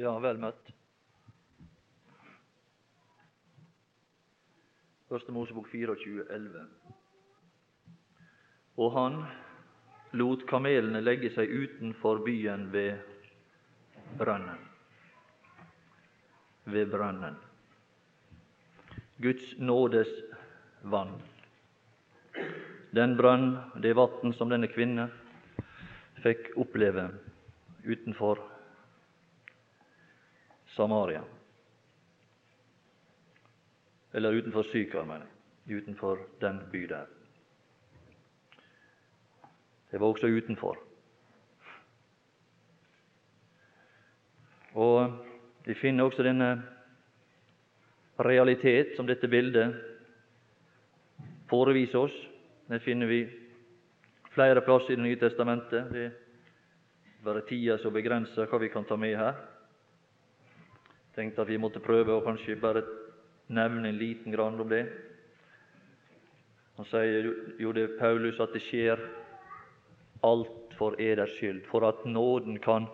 Ja, vel møtt. Første Mosebok 24, 11. Og han lot kamelene legge seg utenfor byen ved brønnen. Ved brønnen. Guds nådes vann. Den brønn, det vann som denne kvinne fikk oppleve utenfor Samaria. Eller utenfor Sykar, mener jeg. Utenfor den by der. Det var også utenfor. Og vi finner også denne realitet som dette bildet foreviser oss. Det finner vi flere plasser i Det nye testamentet. Det er bare tida som begrenser hva vi kan ta med her. Tenkte at vi måtte prøve å kanskje bare nevne en liten grann om det. Han sier jo det Paulus at det skjer alt for eders skyld, for at nåden kan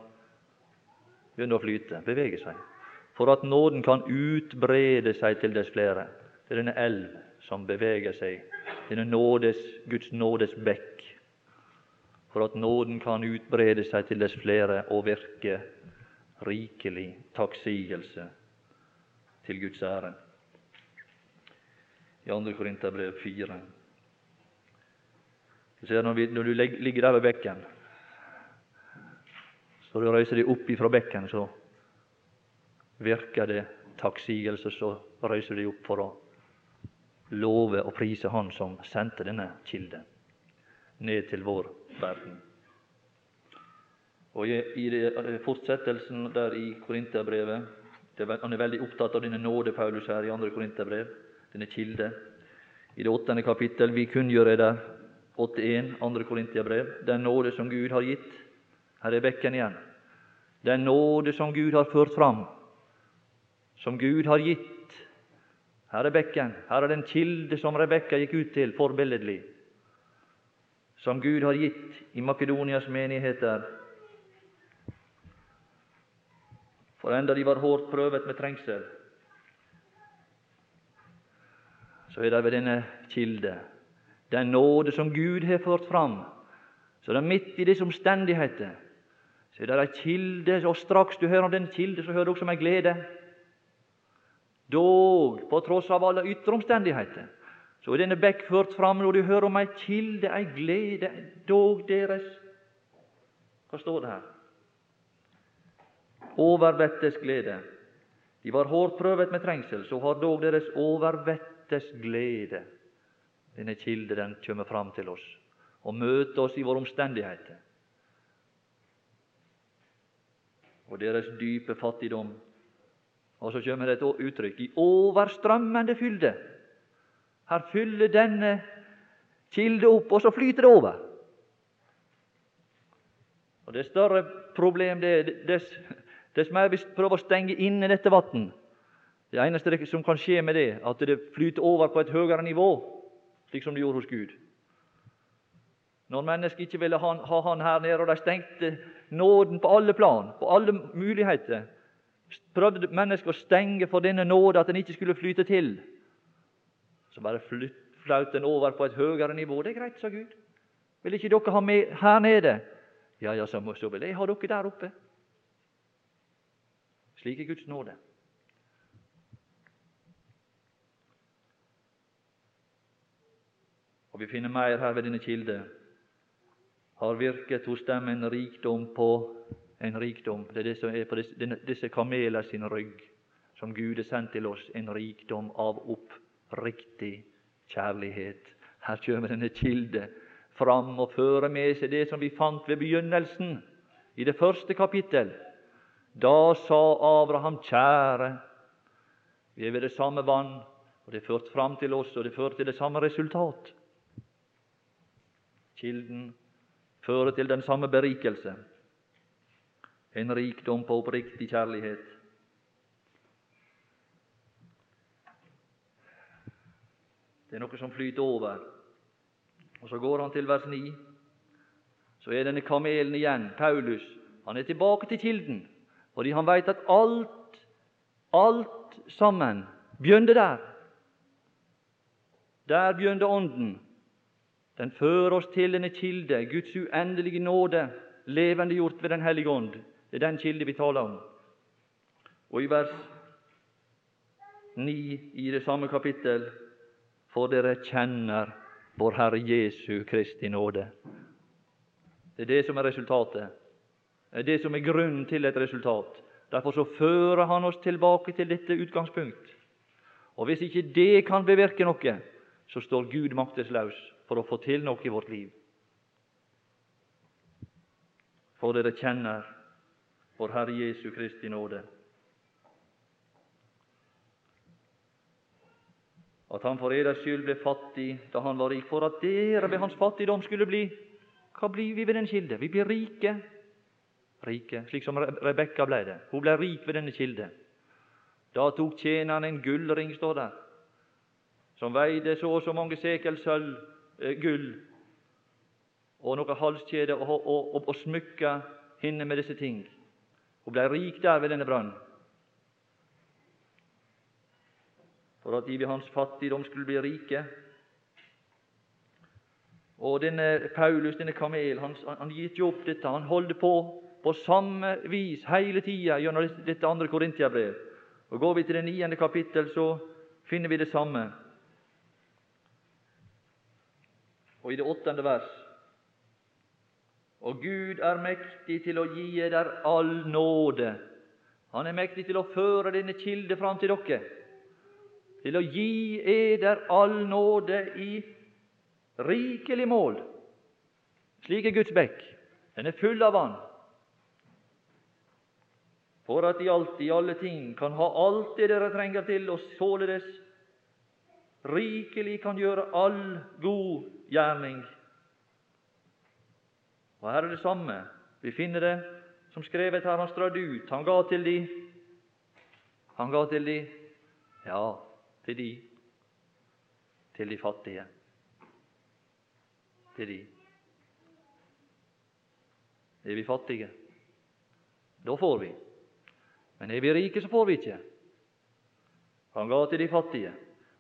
begynne å flyte, bevege seg. For at nåden kan utbrede seg til dess flere. Det er denne elv som beveger seg, denne nådes, Guds nådes bekk. For at nåden kan utbrede seg til dess flere og virke rikelig takksigelse til Guds ære i 2. Korinterbrev 4. Du ser når, vi, når du ligger der ved bekken, så du reiser deg opp ifra bekken, så virker det takksigelse, så reiser du deg opp for å love og prise Han som sendte denne kilden ned til vår verden. Og I fortsettelsen der i Korinterbrevet Han er veldig opptatt av denne nåde, Paulus, her i 2. Korinterbrev denne kilde. I det åttende kapittel vi kunngjør der 8.1, andre Korinterbrev, den nåde som Gud har gitt. Her er bekken igjen. Den nåde som Gud har ført fram, som Gud har gitt. Her er bekken. Her er den kilde som Rebekka gikk ut til forbilledlig, som Gud har gitt i Makedonias menigheter. For enda de var hårdt prøvet med trengsel, så er det ved denne kilde, den nåde som Gud har ført fram, så det er midt i disse omstendigheter så er det ei kilde, og straks du hører om den kilde, så hører du også om ei glede. Dog, på tross av alle ytre omstendigheter, så er denne bekk ført fram når du hører om ei kilde, ei glede, dog deres Hva står det her? Overvettes glede. De var hårdt prøvet med trengsel, så har dog deres overvettes glede. Denne kilde den kommer fram til oss og møter oss i våre omstendigheter. Og deres dype fattigdom. Og så kommer det et uttrykk i overstrømmende fylde. Her fyller denne kilde opp, og så flyter det over. Og Det er større problem det dess, dess mer vi prøver å stenge inne dette vann, det eneste som kan skje med det, at det flyter over på et høyere nivå, slik som det gjorde hos Gud. Når mennesker ikke ville ha, ha Han her nede, og de stengte nåden på alle plan, på alle muligheter, prøvde mennesker å stenge for denne nåde, at den ikke skulle flyte til. Så bare flaut den over på et høyere nivå. Det er greit, sa Gud. Vil ikke dere ha med her nede? Ja, ja, så vil jeg ha dere der oppe. Slik er Guds nåde. Og vi finner mer her ved denne kilde. Har virket hos dem en rikdom på en rikdom. Det er det som er på disse, disse kameler sin rygg, som Gud har sendt til oss. En rikdom av oppriktig kjærlighet. Her kommer denne kilde fram og fører med seg det som vi fant ved begynnelsen, i det første kapittel. Da sa Abraham, kjære, vi er ved det samme vann, og det førte fram til oss, og det førte til det samme resultat. Kilden fører til den samme berikelse, en rikdom på oppriktig kjærlighet. Det er noe som flyter over. Og Så går han til vers 9. Så er denne kamelen igjen, Paulus. Han er tilbake til kilden. Fordi han veit at alt, alt sammen begynte der. Der begynte Ånden. Den fører oss til denne kilde, Guds uendelige nåde, levendegjort ved Den hellige ånd. Det er den kilde vi taler om. Og i vers 9 i det samme kapittel For dere kjenner vår Herre Jesu Kristi nåde. Det er det som er resultatet. Er det som er grunnen til et resultat. Derfor så fører Han oss tilbake til dette utgangspunkt. Og Hvis ikke det kan bevirke noe, så står Gud maktesløs for å få til noe i vårt liv. For dere kjenner vår Herre Jesu Kristi nåde. At han for eders skyld ble fattig da han var rik, for at dere ved hans fattigdom skulle bli Hva blir vi ved den kilde? Vi blir rike. Rike, Slik som Rebekka ble det. Hun ble rik ved denne kilde. Da tok tjeneren en gullring, står det, som veide så og så mange sekel sølv, eh, gull, og noe halskjede, og, og, og, og smykka henne med disse ting. Hun ble rik der ved denne brønnen. For at de ved hans fattigdom skulle bli rike. Og denne Paulus, denne kamel, han, han gitt jo opp dette. Han holdt på på samme vis hele tida gjennom dette andre Korintiabrev. Og Går vi til det niende kapittel, så finner vi det samme. Og i det åttende vers Og Gud er mektig til å gi eder all nåde. Han er mektig til å føre denne kilde fram til dere, til å gi eder all nåde i rikelig mål. Slik er Guds bekk. Den er full av vann for at de alltid i alle ting kan ha alt det dere trenger til, og således rikelig kan gjøre all god gjerning. Og her er det samme. Vi finner det som skrevet her. Han strødde ut. Han ga til de Han ga til de Ja, til de til de fattige. Til de. Er vi fattige? Da får vi. Men er vi rike, så får vi ikke. Han ga til de fattige.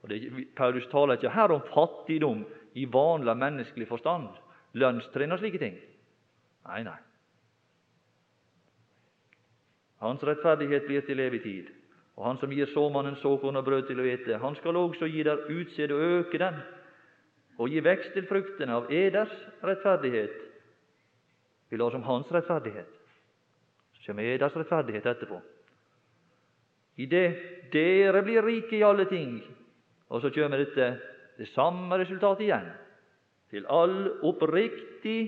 Og det, Paulus taler ikke her om fattigdom i vanlig menneskelig forstand, lønnstrinn og slike ting. Nei, nei. Hans rettferdighet blir til evig tid. Og han som gir såmannen såkorn og brød til å ete, han skal også gi der utsede og øke den, og gi vekst til fruktene av eders rettferdighet. Vi lar som hans rettferdighet. Så kommer eders rettferdighet etterpå i det dere blir rike i alle ting. Og så kommer dette det samme resultatet igjen. Til all oppriktig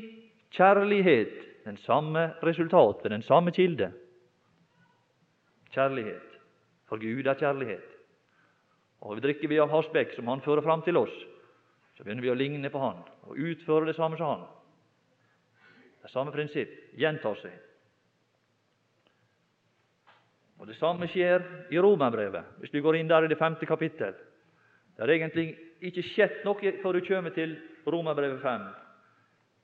kjærlighet. Den samme resultat ved den samme kilde. Kjærlighet. For Gud er kjærlighet. Og drikker vi av hans som Han fører fram til oss, så begynner vi å ligne på Han og utføre det samme som Han. Det samme prinsipp gjentar seg. Og Det samme skjer i Romerbrevet, hvis du går inn der i det femte kapittel. Det har egentlig ikke skjedd noe før du kommer til Romerbrevet 5.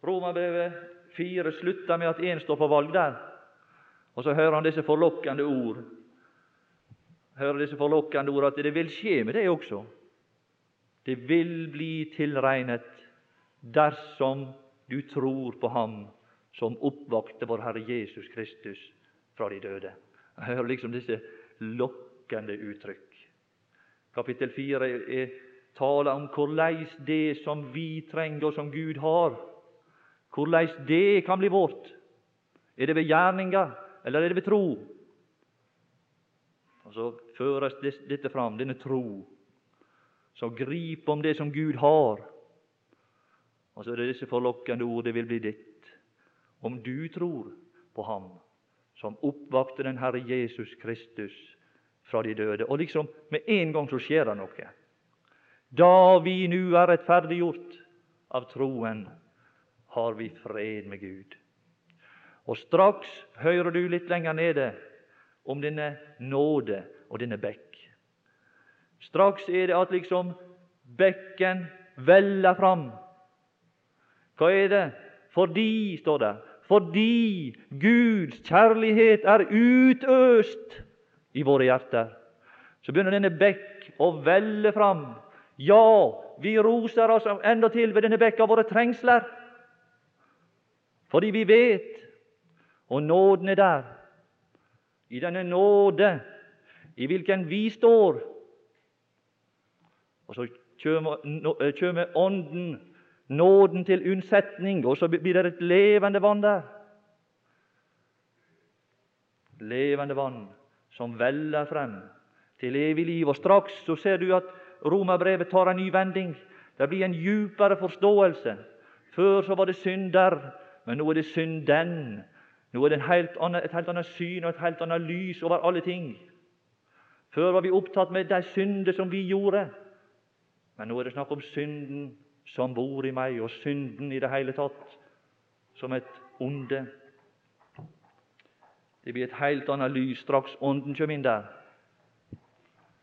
Romerbrevet 4 slutter med at én står på valg der, og så hører han disse forlokkende ord. Hører disse forlokkende ord at det vil skje med deg også. Det vil bli tilregnet dersom du tror på Ham som oppvakte vår Herre Jesus Kristus fra de døde. Jeg hører liksom disse lokkende uttrykk. Kapittel 4 er tale om korleis det som vi trenger, og som Gud har, korleis det kan bli vårt. Er det ved gjerninger, eller er det ved tro? Og Så føres dette fram, denne tro, som griper om det som Gud har. Og så er det disse forlokkende ord det vil bli ditt. Om du tror på Ham som oppvakte den Herre Jesus Kristus fra de døde. Og liksom med en gang så skjer det noe. Da vi nu er rettferdiggjort av troen, har vi fred med Gud. Og straks hører du litt lenger nede om denne nåde og denne bekk. Straks er det at liksom bekken veller fram. Hva er det? Fordi, står det, fordi Guds kjærlighet er utøst i våre hjerter. Så begynner denne bekk å velle fram. Ja, vi roser oss endatil ved denne bekk av våre trengsler, fordi vi vet, og nåden er der. I denne nåde i hvilken vi står. Og så kommer Ånden nåden til unnsetning, og så blir det et levende vann der. Levende vann som veller frem til evig liv. Og straks så ser du at romerbrevet tar en ny vending. Det blir en djupere forståelse. Før så var det synder, men nå er det synden. Nå er det helt annet, et helt annet syn og et helt annet lys over alle ting. Før var vi opptatt med de synder som vi gjorde, men nå er det snakk om synden som bor i meg, og synden i det hele tatt som et onde. Det blir et helt annet lys straks Ånden kommer inn der.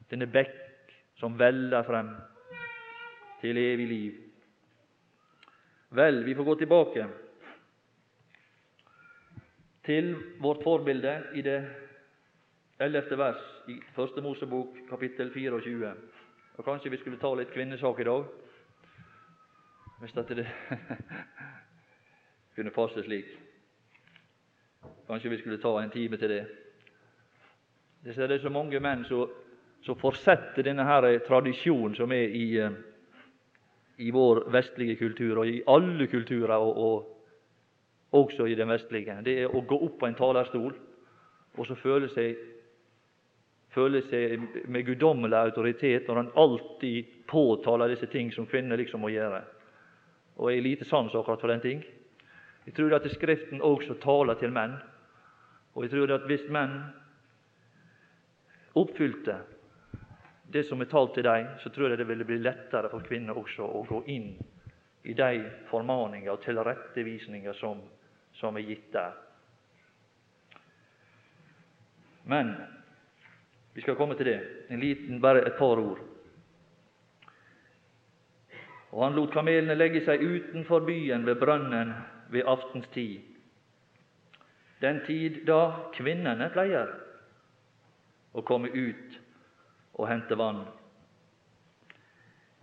Denne bekk som veller frem til evig liv. Vel, vi får gå tilbake til vårt forbilde i det ellevte vers i Første Mosebok, kapittel 24. Og Kanskje vi skulle ta litt kvinnesak i dag hvis at det kunne passe slik. Kanskje vi skulle ta en time til det. Det er så mange menn som fortsetter denne her tradisjonen som er i, eh, i vår vestlige kultur, og i alle kulturer, og, og også i den vestlige. Det er å gå opp på en talerstol og så føle seg, føle seg med guddommelig autoritet når han alltid påtaler disse ting som kvinner liksom må gjøre og jeg har lite sans akkurat for den ting. Jeg tror at Skriften også taler til menn. Og jeg tror at hvis menn oppfylte det som er talt til dem, så tror jeg det ville bli lettere for kvinner også å gå inn i de formaninger og tilrettevisninger som, som er gitt der. Men vi skal komme til det. En liten, bare et par ord. Og han lot kamelene legge seg utenfor byen ved brønnen ved aftenstid, den tid da kvinnene pleier å komme ut og hente vann.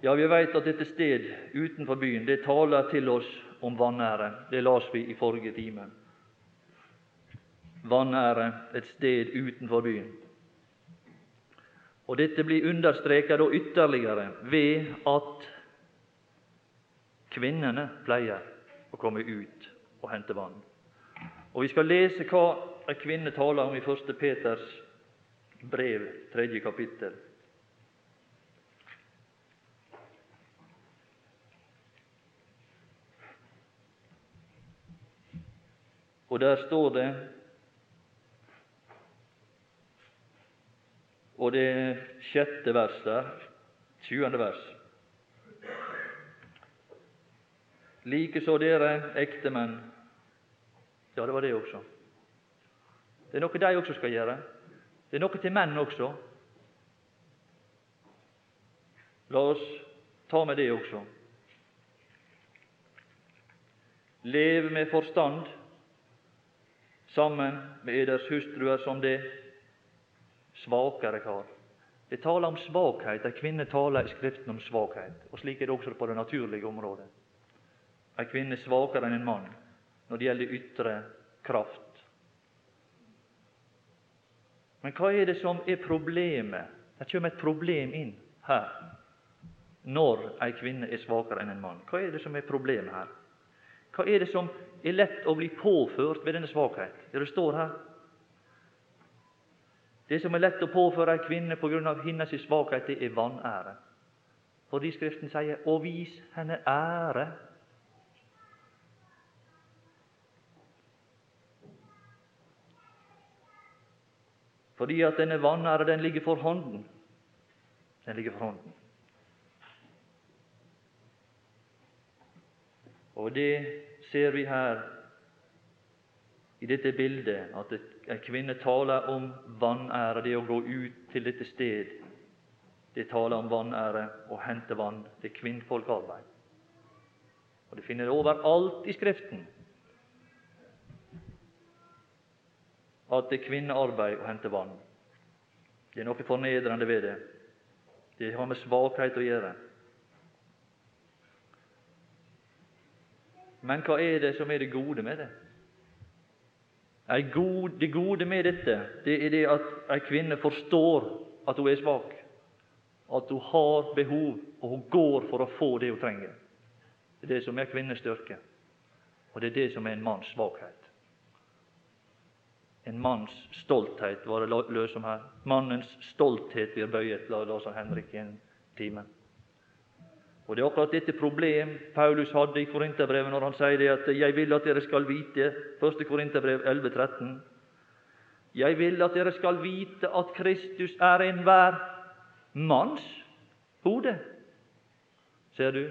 Ja, vi veit at dette sted utenfor byen det taler til oss om vanære. Det las vi i forrige time. Vanære, et sted utenfor byen. Og Dette blir understreket ytterligere ved at Kvinnene pleier å komme ut og hente vann. Og Vi skal lese hva ei kvinne taler om i 1. Peters brev, tredje kapittel. Og der står det Og det sjette verset, tjuende vers. Likeså dere ektemenn. Ja, det var det også. Det er noe de også skal gjøre. Det er noe til menn også. La oss ta med det også. Lev med forstand sammen med eders hustruer som det svakere kar. Det taler om svakhet. Ei kvinne taler i Skriften om svakhet. Og Slik er det også på det naturlige området. Ei kvinne er svakere enn en mann når det gjelder ytre kraft. Men hva er det som er problemet? Det kommer et problem inn her når ei kvinne er svakere enn en mann. Hva er det som er problemet her? Hva er det som er lett å bli påført ved denne svakhet? Det det står her. Det som er lett å påføre ei kvinne av hennes svakhet, det er vanære. Fordi Skriften sier 'å vis henne ære'. Fordi at denne vanære, den ligger for hånden. Den ligger for hånden. Og det ser vi her i dette bildet, at en kvinne taler om vanære, det å gå ut til dette sted. Det taler om vanære å hente vann. Er kvinnfolkarbeid. Og Det finner det overalt i Skriften. At det er kvinnearbeid å hente vann. Det er noe fornedrende ved det. Det har med svakhet å gjøre. Men hva er det som er det gode med det? Det gode med dette det er det at ei kvinne forstår at hun er svak, at hun har behov, og hun går for å få det hun trenger. Det er det som er kvinnens styrke, og det er det som er en manns svakhet. En manns stolthet var det løs om her. Mannens stolthet blir bøyet, la Lars Henrik i en time. Og Det er akkurat dette problem Paulus hadde i Korinterbrevet når han sier det at 'jeg vil at dere skal vite' 1. Korinterbrev 11,13. 'Jeg vil at dere skal vite at Kristus er enhver manns hode'. Ser du?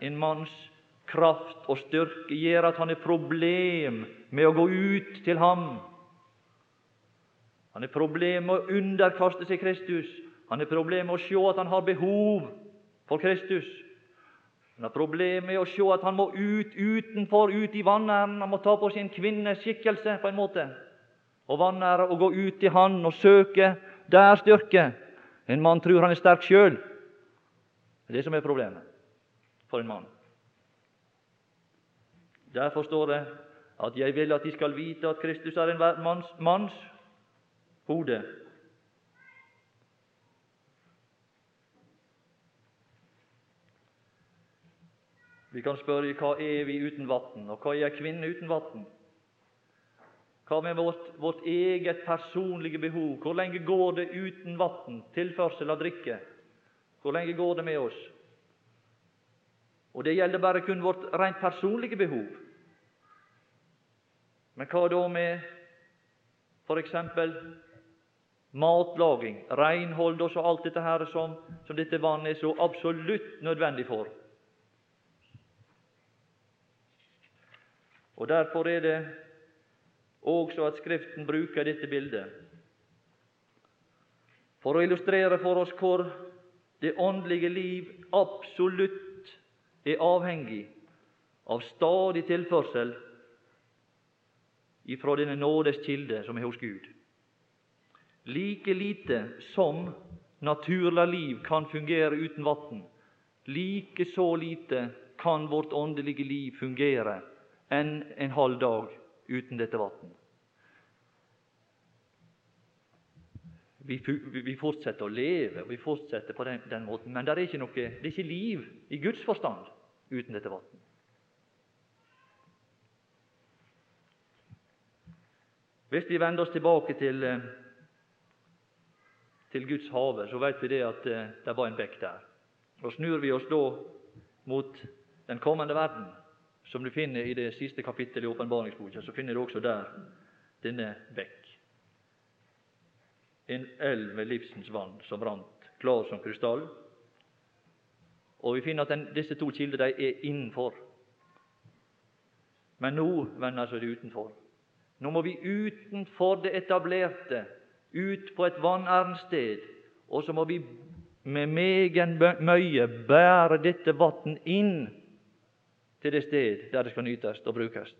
En, manns kraft og styrke gjør at han har problem med å gå ut til ham. Han har problemer med å underkaste seg Kristus. Han har problemer med å se at han har behov for Kristus. Han har problemer med å se at han må ut utenfor, ut i vanæren. Han må ta på sin kvinneskikkelse på en måte og vanære og gå ut til Han og søke der styrke. En mann tror han er sterk sjøl. Det er det som er problemet for en mann. Derfor står det at 'jeg vil at de skal vite at Kristus er en manns, manns hode'. Vi kan spørre hva er vi uten vann, og hva er ei kvinne uten vann? Hva med vårt, vårt, eget personlige behov? Hvor lenge går det uten vann, tilførsel av drikke? Hvor lenge går det med oss? Og det gjelder bare kun vårt rent personlige behov. Men hva da med f.eks. matlaging, renhold og så alt dette her som, som dette vannet er så absolutt nødvendig for? Og Derfor er det også at Skriften bruker dette bildet for å illustrere for oss hvor det åndelige liv absolutt er avhengig av stadig tilførsel ifra denne nådes kilde som er hos Gud. Like lite som naturlig liv kan fungere uten vann, like så lite kan vårt åndelige liv fungere enn en halv dag uten dette vann. Vi, fortsetter å leve, vi fortsetter på den, den måten, men det er, ikke noe, det er ikke liv i Guds forstand uten dette vann. Hvis vi vender oss tilbake til, eh, til Guds hage, så vet vi det at eh, det var en bekk der. Og Snur vi oss da mot den kommende verden, som du finner i det siste kapittelet i åpenbaringsboka, så finner du også der denne bekk. En elv med livsens vann som rant, klar som krystall. Og vi finner at den, disse to kilder er innenfor. Men nå venner så det utenfor. Nå må vi utenfor det etablerte, ut på et vanærent sted, og så må vi med megen møye bære dette vann inn til det sted der det skal nytes og brukes.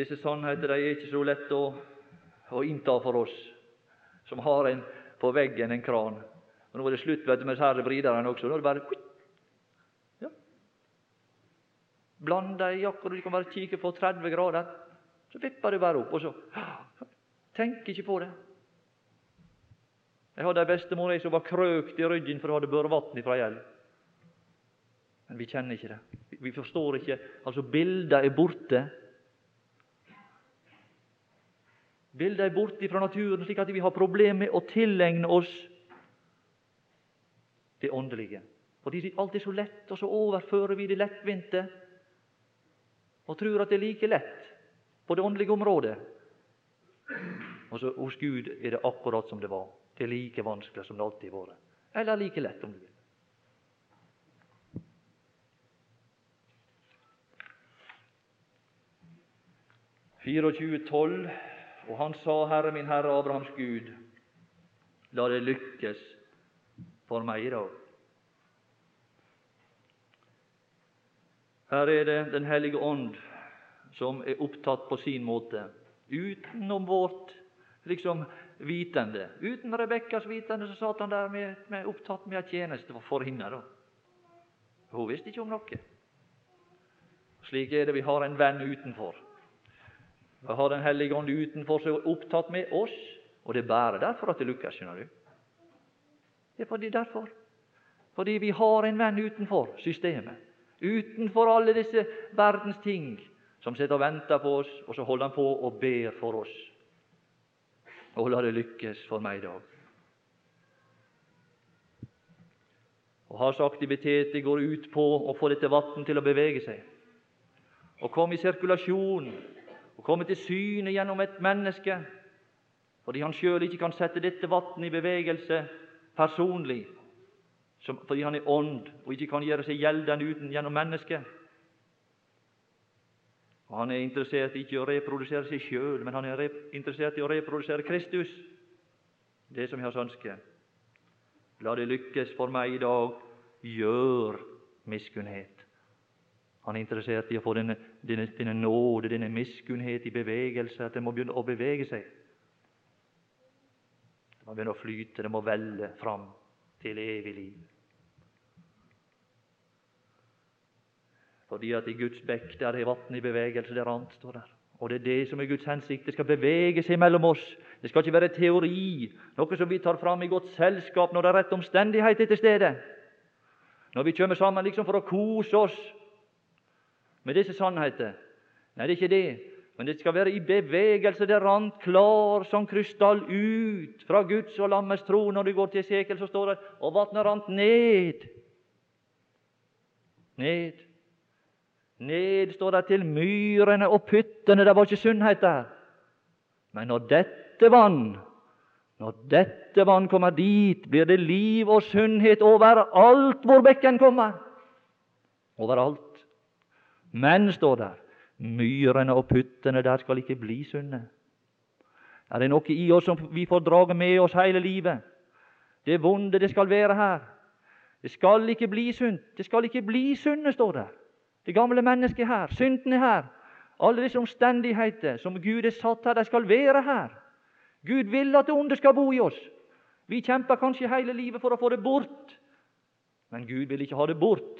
Disse sannheter er ikke så lett å, å, innta for oss som har en på veggen en kran. Og Nå er det slutt vet du, med disse vriderne også. Nå er det bare ja. Bland deg i og du kan bare kikke på 30 grader. Så vipper du bare opp, og så Tenk ikke på det. Jeg hadde ei bestemor som var krøkt i ryggen for hun hadde båret vann fra ei elv. Men vi kjenner ikke det. Vi forstår ikke. Altså, bildet er borte. Bildet er borte fra naturen, slik at vi har problemer med å tilegne oss det åndelige. Fordi alt er så lett, og så overfører vi det lettvinte og tror at det er like lett på det åndelige området. Og så hos Gud er det akkurat som det var. Det er like vanskelig som det alltid har vært. Eller like lett, om du vil. og han sa, Herre min Herre Abrahams Gud, la det lykkes for meg i dag. Her er det Den hellige ånd som er opptatt på sin måte, utenom vårt liksom vitende. Uten Rebekkas vitende så satt han der med, med opptatt med ei tjeneste for henne. da. Hun visste ikke om noe. Slik er det vi har en venn utenfor. Vi har Den hellige ånd utenfor som er opptatt med oss, og det er bare derfor at det lykkes. skjønner du. Det er fordi derfor. Fordi vi har en venn utenfor systemet. Utenfor alle disse verdens ting som sitter og venter på oss, og så holder han på og ber for oss. Og la det lykkes for meg i dag. Og Hans aktivitet går ut på å få dette vann til å bevege seg, og komme i sirkulasjon, og komme til syne gjennom et menneske, fordi han sjøl ikke kan sette dette vannet i bevegelse personlig, fordi han er ånd og ikke kan gjøre seg gjeldende uten gjennom mennesket. Og Han er interessert ikke i å reprodusere seg sjøl, men han er interessert i å reprodusere Kristus. Det som hans ønske. La det lykkes for meg i dag. Gjør miskunnhet. Han er interessert i å få denne, denne, denne nåde, denne miskunnhet i bevegelse, at den må begynne å bevege seg. Det må begynne å flyte, det må velle fram til evig liv. Fordi at i Guds bekk der er vann i bevegelse, det annet står der. Og det er det som er Guds hensikt. Det skal bevege seg mellom oss. Det skal ikke være teori, noe som vi tar fram i godt selskap når det er rett omstendighet til stede. Når vi kommer sammen liksom for å kose oss med disse sannheter. Nei, det er ikke det. Men det skal være i bevegelse. Det rant klar som krystall ut fra Guds og lammets tro. Når du går til Esekel, så står det og vannet rant ned. Ned. Ned står det til myrene og pyttene. Det var ikke sunnhet der. Men når dette vann når dette vann kommer dit, blir det liv og sunnhet overalt hvor bekken kommer. Overalt. Men, står der, myrene og puttene, der skal ikke bli sunne. Er det noe i oss som vi får drage med oss hele livet? Det vonde, det skal være her. Det skal ikke bli sunt. Det skal ikke bli sunne, står det. Det gamle mennesket her, synden er her. Alle disse omstendigheter som Gud har satt her, de skal være her. Gud vil at det onde skal bo i oss. Vi kjemper kanskje hele livet for å få det bort, men Gud vil ikke ha det bort.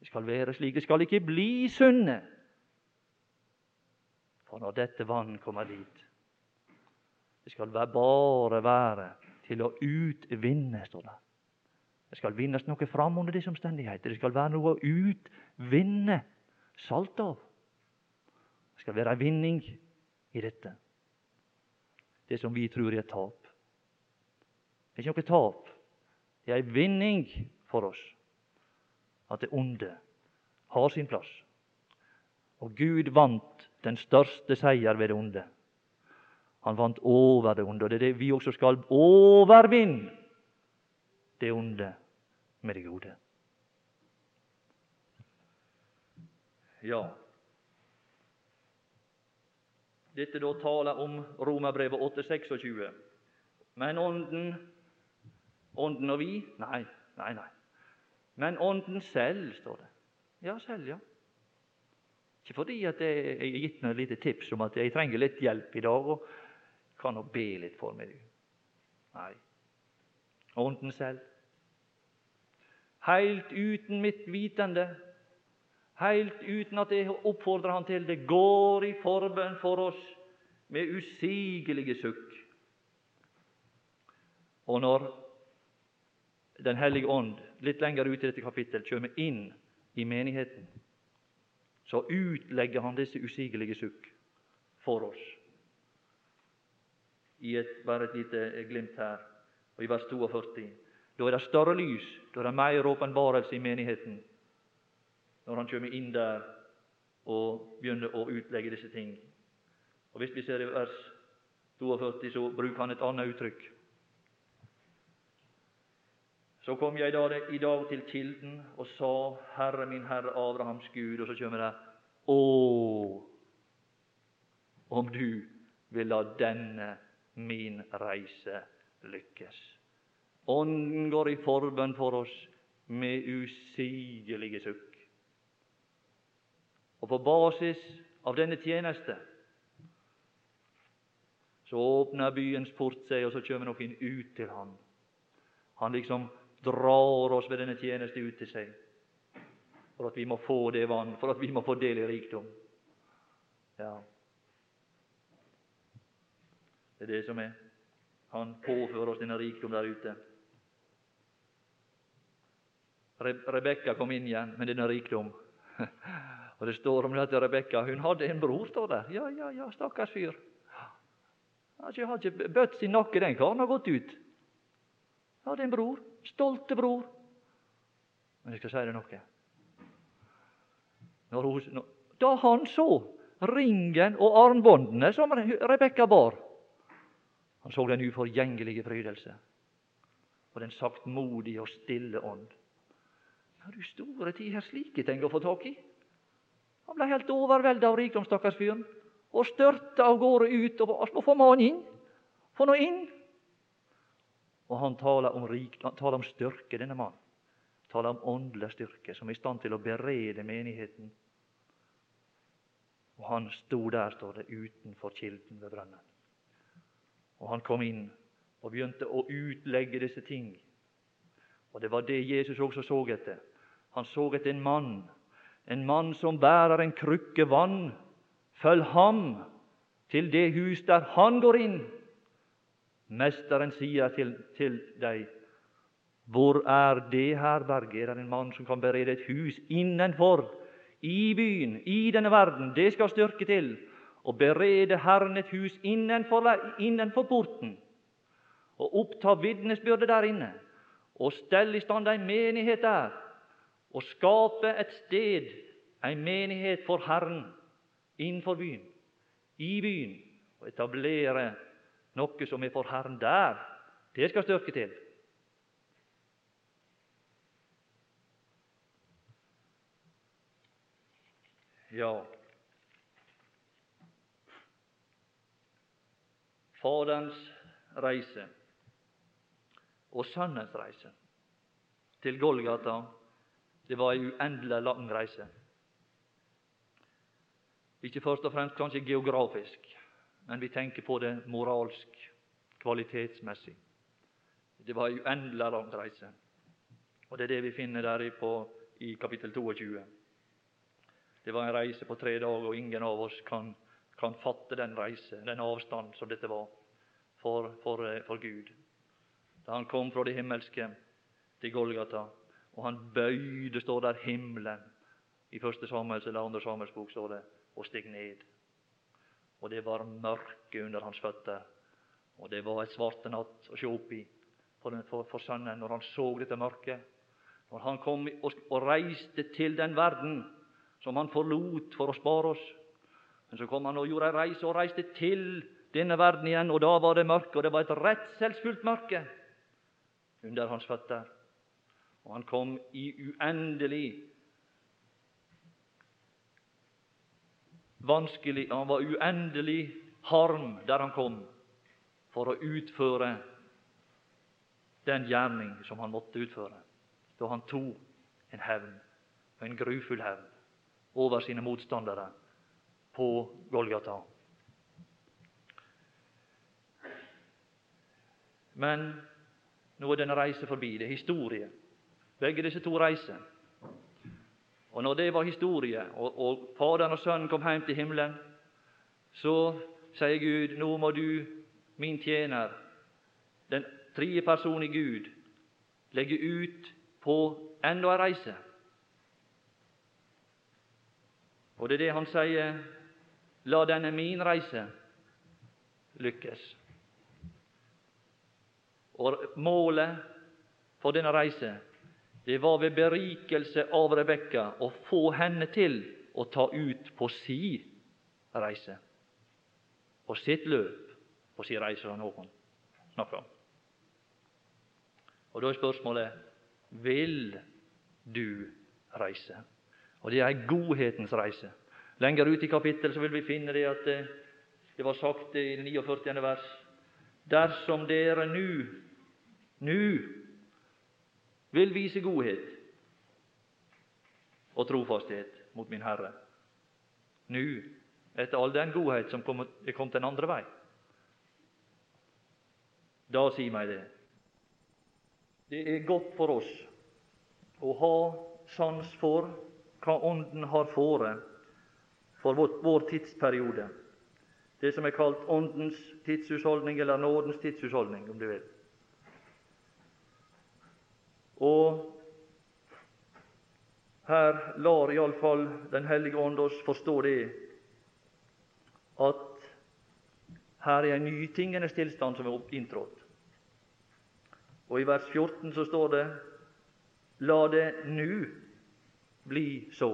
Det skal være slik. Det skal ikke bli sunne. For når dette vann kommer dit Det skal bare være til å utvinne, står det. Det skal vinnes noe fram under disse omstendigheter. Det skal være noe å utvinne salt av. Det skal være en vinning i dette. Det som vi tror er tap. Det er ikke noe tap. Det er en vinning for oss at det onde har sin plass. Og Gud vant den største seier ved det onde. Han vant over det onde. Og det er det vi også skal overvinne det onde med det gode. Ja, dette da taler om Romerbrevet 8,26. Men Ånden Ånden og vi? Nei, nei, nei. Men Ånden selv, står det. Ja, selv, ja. Ikke fordi at jeg har gitt et lite tips om at jeg trenger litt hjelp i dag og kan nå be litt for meg. Nei. Ånden selv heilt uten mitt vitende, heilt uten at jeg oppfordrer han til det, går i forbønn for oss med usigelige sukk. Og når Den hellige ånd litt lenger ut i dette kapittel kommer inn i menigheten, så utlegger han disse usigelige sukk for oss. I et, bare et lite glimt her, og i vers 42. Da er det større lys, da er det mer åpenbarelse i menigheten. Når han kommer inn der og begynner å utlegge disse ting. Og Hvis vi ser i vers 42, så bruker han et annet uttrykk. Så kom jeg i dag til kilden og sa, Herre min Herre Abrahams Gud, og så kommer det Å, om du vil la denne min reise lykkes. Ånden går i forbønn for oss med usigelige sukk. Og på basis av denne tjeneste så åpner byens port seg, og så kommer noen ut til han. Han liksom drar oss ved denne tjeneste ut til seg, for at vi må få det vann, for at vi må få del i rikdom. Ja, det er det som er. Han påfører oss denne rikdom der ute. Rebekka kom inn igjen med denne rikdom. Og Det står om det at Rebekka hun hadde en bror, står der. Ja, ja, ja, stakkars fyr. Han har ikke bøtt sin nakke, den karen har gått ut. Han Hadde en bror. Stolte bror. Men jeg skal si deg noe. Når hun, da han så ringen og armbåndene som Rebekka bar, han så den uforgjengelige frydelse og den saktmodige og stille ånd. Ja, du store tid, her slike ting å få tak i. Han ble helt overvelda av rikdom, stakkars fyren, og størta av gårde ut og, mannen inn. Få nå inn. Og han taler om, rik, han taler om styrke, denne mannen. Taler om åndelig styrke, som er i stand til å berede menigheten. Og han sto der, står det, utenfor kilden ved brønnen. Og han kom inn og begynte å utlegge disse ting. Og det var det Jesus også så etter. Han så etter en mann, en mann som bærer en krukke vann. Følg ham til det hus der han går inn. Mesteren sier til, til deg, hvor er det herberget? Er det en mann som kan berede et hus innenfor, i byen, i denne verden? Det skal styrke til og berede Herren et hus innenfor, innenfor porten, og oppta vitnesbyrdet der inne, og stelle i stand ei menighet der, og skape et sted, ei menighet for Herren, innenfor byen, i byen, og etablere noe som er for Herren der. Det skal styrke til. Ja, Faderens reise og Sønnens reise til Golgata, det var ei uendelig lang reise. Ikke først og fremst kanskje geografisk, men vi tenker på det moralsk, kvalitetsmessig. Det var ei uendelig lang reise. Og Det er det vi finner der på, i kapittel 22. Det var en reise på tre dager, og ingen av oss kan kan fatte den reise, den avstand som dette var for, for, eh, for Gud. Da han kom fra det himmelske til Golgata, og han bøyde, står der, himmelen i første Samuels eller andre Samuels bok, står det, og steg ned. Og det var mørke under hans føtter, og det var et svarte natt å se opp i for, for, for sønnen når han så dette mørket. Når han kom og, og reiste til den verden som han forlot for å spare oss, men så kom han og gjorde ei reise og reiste til denne verden igjen, og da var det mørke, og det var et redselsfullt mørke under hans føtter. Og han kom i uendelig vanskelig Han var uendelig harm der han kom for å utføre den gjerning som han måtte utføre, da han tok en hevn, en grufull hevn, over sine motstandere på Golgata. Men nå er denne reise forbi. Det er historie. Begge disse to reiser. Og når det var historie, og, og Faderen og Sønnen kom hjem til himmelen, så sier Gud, nå må du, min tjener, den tredje personen i Gud, legge ut på enda en reise. Og det er det han sier La denne min reise lykkes. Og Målet for denne reise det var ved berikelse av Rebekka å få henne til å ta ut på si reise. På sitt løp på si reise, som noen snakker om. Og Da er spørsmålet vil du reise? Og det er ei godhetens reise. Lenger ut i kapittelet vil vi finne det at eh, det var sagt i 49. vers Dersom dere nu, nu vil vise godhet og trofasthet mot min Herre, nå, etter all den godhet som er kommet den andre vei. Da sier meg det. Det er godt for oss å ha sans for hva Ånden har fore for vår, vår tidsperiode. Det som er kalt Åndens tidshusholdning, eller nådens tidshusholdning, om du vil. Og her lar iallfall Den hellige ånd oss forstå det at her er en ny tingenes tilstand som er inntrådt. Og i vers 14 så står det La det nu bli så.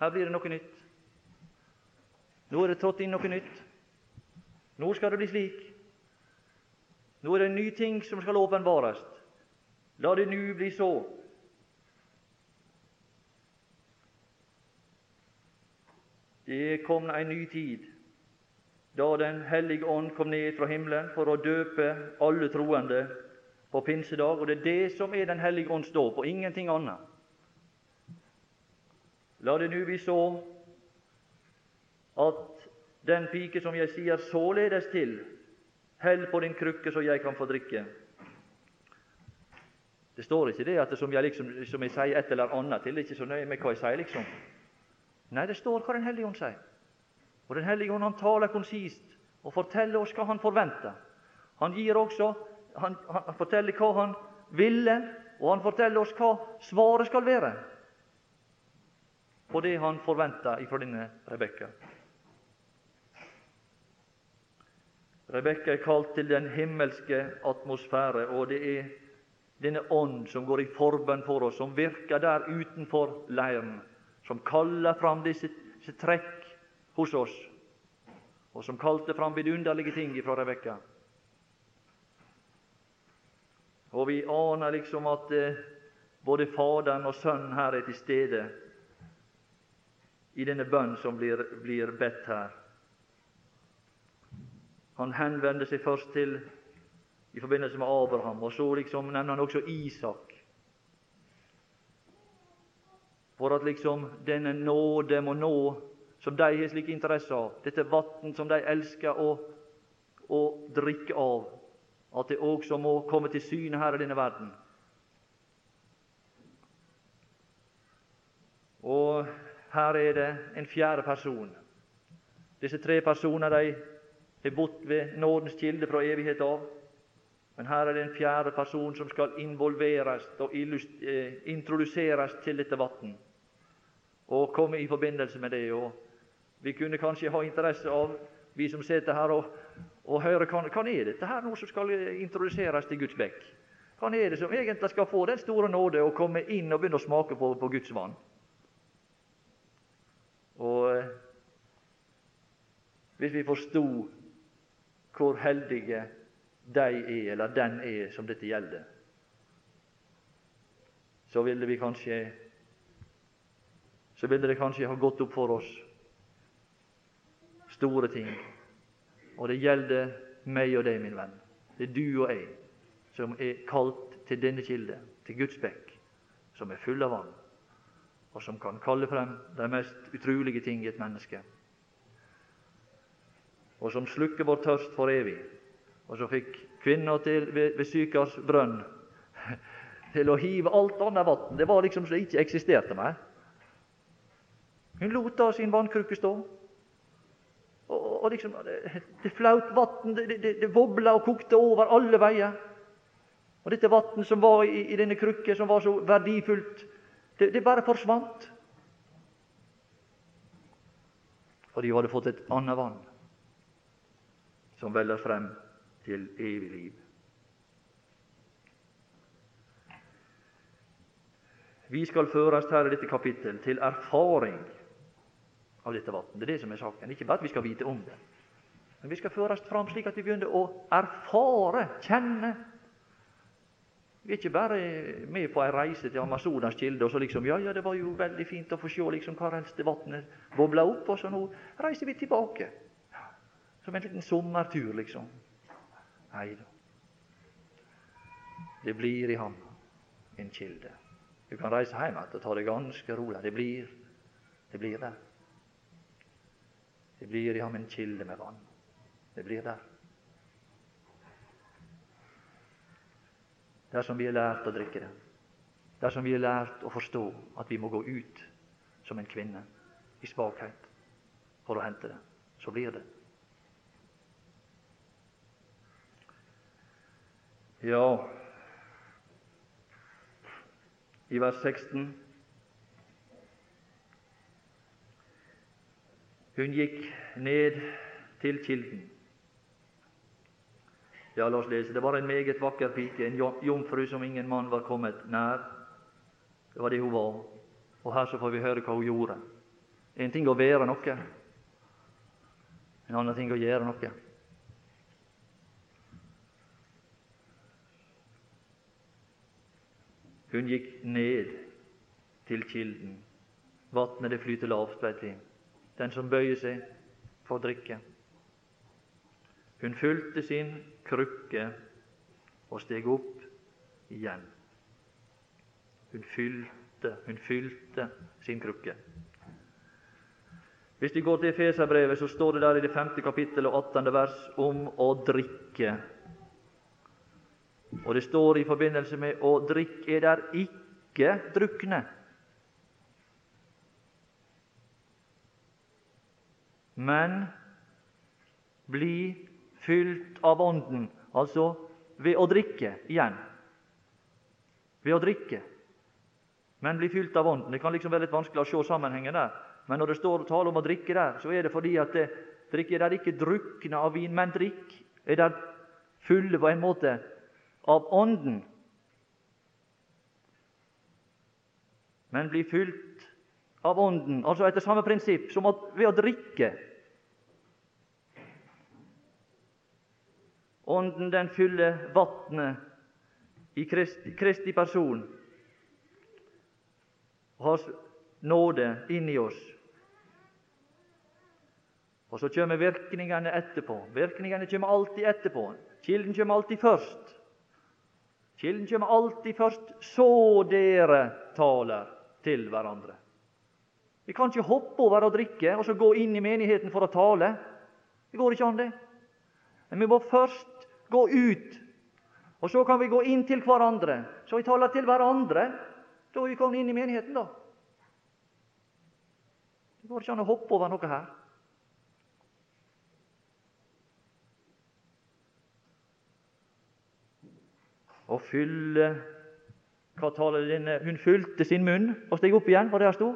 Her blir det noe nytt. Nå er det trådt inn noe nytt. Nå skal det bli slik. Nå er det en ny ting som skal åpenbares. La det nu bli så. Det kom en ny tid da Den hellige ånd kom ned fra himmelen for å døpe alle troende på pinsedag. Og det er det som er Den hellige ånds dåp, og ingenting annet. La det nu bli så at den pike som jeg sier således til, hell på din krukke så jeg kan få drikke. Det står ikke det at som jeg, liksom, som jeg sier et eller annet til, det er ikke så nøye med hva jeg sier, liksom. Nei, det står hva Den hellige ånd sier. Og Den hellige ånd han taler konsist og forteller oss hva han forventer. Han gir også, han, han forteller hva han ville, og han forteller oss hva svaret skal være på det han forventer ifra denne Rebekka. Rebekka er kalt til den himmelske atmosfære, og det er denne ånd som går i forbønn for oss, som virker der utenfor leiren, som kaller fram disse, disse trekk hos oss, og som kalte fram vidunderlige ting fra Rebekka. Og vi aner liksom at eh, både Faderen og Sønnen her er til stede i denne bønn som blir, blir bedt her. Han henvender seg først til i forbindelse med Abraham, og så liksom nevner han også Isak. For at liksom denne nåde må nå, som de har slik interesse av, dette vann som de elsker å, å drikke av, at det også må komme til syne her i denne verden. Og her er det en fjerde person. Disse tre personer de har bodd ved nådens kilde fra evighet av. Men her er det en fjerde person som skal involveres og eh, introduseres til dette vann og komme i forbindelse med det. Og vi kunne kanskje ha interesse av, vi som sitter her, og, og høre hva, hva er dette her nå som skal introduseres til Guds bekk? Hva er det som egentlig skal få den store nåde å komme inn og begynne å smake på, på Guds vann? Og eh, hvis vi forsto hvor heldige de er, eller den er, som dette gjelder, så ville vi kanskje så ville det kanskje ha gått opp for oss store ting. Og det gjelder meg og deg, min venn. Det er du og jeg som er kalt til denne kilde, til Guds bekk, som er full av vann, og som kan kalle frem de mest utrolige ting i et menneske og som slukker vår tørst for evig. Og så fikk kvinna ved, ved Sykars brønn til å hive alt annet vann. Det var liksom som det ikke eksisterte mer. Hun lot da sin vannkrukke stå. Og, og liksom, Det, det flaut vann, det, det, det vobla og kokte over alle veier. Og dette vannet som var i, i, denne krukke, som var så verdifullt, det, det bare forsvant. For de hadde fått et annet vann som veller frem til evig liv. Vi skal føres her i dette kapittel til erfaring av dette vann. Det er det som er saken. Ikke bare at vi skal vite om det, men vi skal føres fram slik at vi begynner å erfare, kjenne. Vi er ikke bare med på ei reise til Amazonas kilde og så liksom Ja, ja, det var jo veldig fint å få se liksom hva helst vannet bobla opp, og så nå reiser vi tilbake. Som en liten sommertur, liksom. Nei da. Det blir i ham en kilde. Du kan reise hjem igjen og ta det ganske rolig. Det blir, det blir der. Det blir i ham en kilde med vann. Det blir der. Dersom vi har lært å drikke det, dersom vi har lært å forstå at vi må gå ut som en kvinne i svakhet for å hente det, så blir det. Ja, i vers 16 Hun gikk ned til kilden. Ja, la oss lese. Det var en meget vakker pike, en jomfru som ingen mann var kommet nær. Det var det hun var. Og her så får vi høre hva hun gjorde. En ting å være noe, en annen ting å gjøre noe. Hun gikk ned til kilden. Vatnet det flyter lavt, veit vi. Den som bøyer seg, får drikke. Hun fulgte sin krukke og steg opp igjen. Hun fylte, hun fylte sin krukke. Hvis vi går til Efeserbrevet, så står det der i det femte kapittel og 18. vers om å drikke. Og det står i forbindelse med å drikke er der ikke drukne. Men bli fylt av Ånden, altså ved å drikke igjen. Ved å drikke, men bli fylt av Ånden. Det kan liksom være litt vanskelig å se sammenhengen der. Men når det står tale om å drikke der, så er det fordi at det, drikke er der ikke drukne av vin, men drikk er der fulle på en måte av Ånden. Men bli fylt av Ånden, altså etter samme prinsipp som ved å drikke. Ånden den fyller vatnet i Kristi, Kristi person og har nåde inni oss. Og så kommer virkningene etterpå. Virkningene kommer alltid etterpå. Kilden kommer alltid først. Kilden kommer alltid først, så dere taler til hverandre. Vi kan ikke hoppe over å drikke og så gå inn i menigheten for å tale. Det går ikke an, det. Men vi må først gå ut, og så kan vi gå inn til hverandre. Så vi taler til hverandre. Da er vi kommet inn i menigheten, da. Det går ikke an å hoppe over noe her. Og fylle Hva taler denne Hun fylte sin munn og steg opp igjen, det her sto?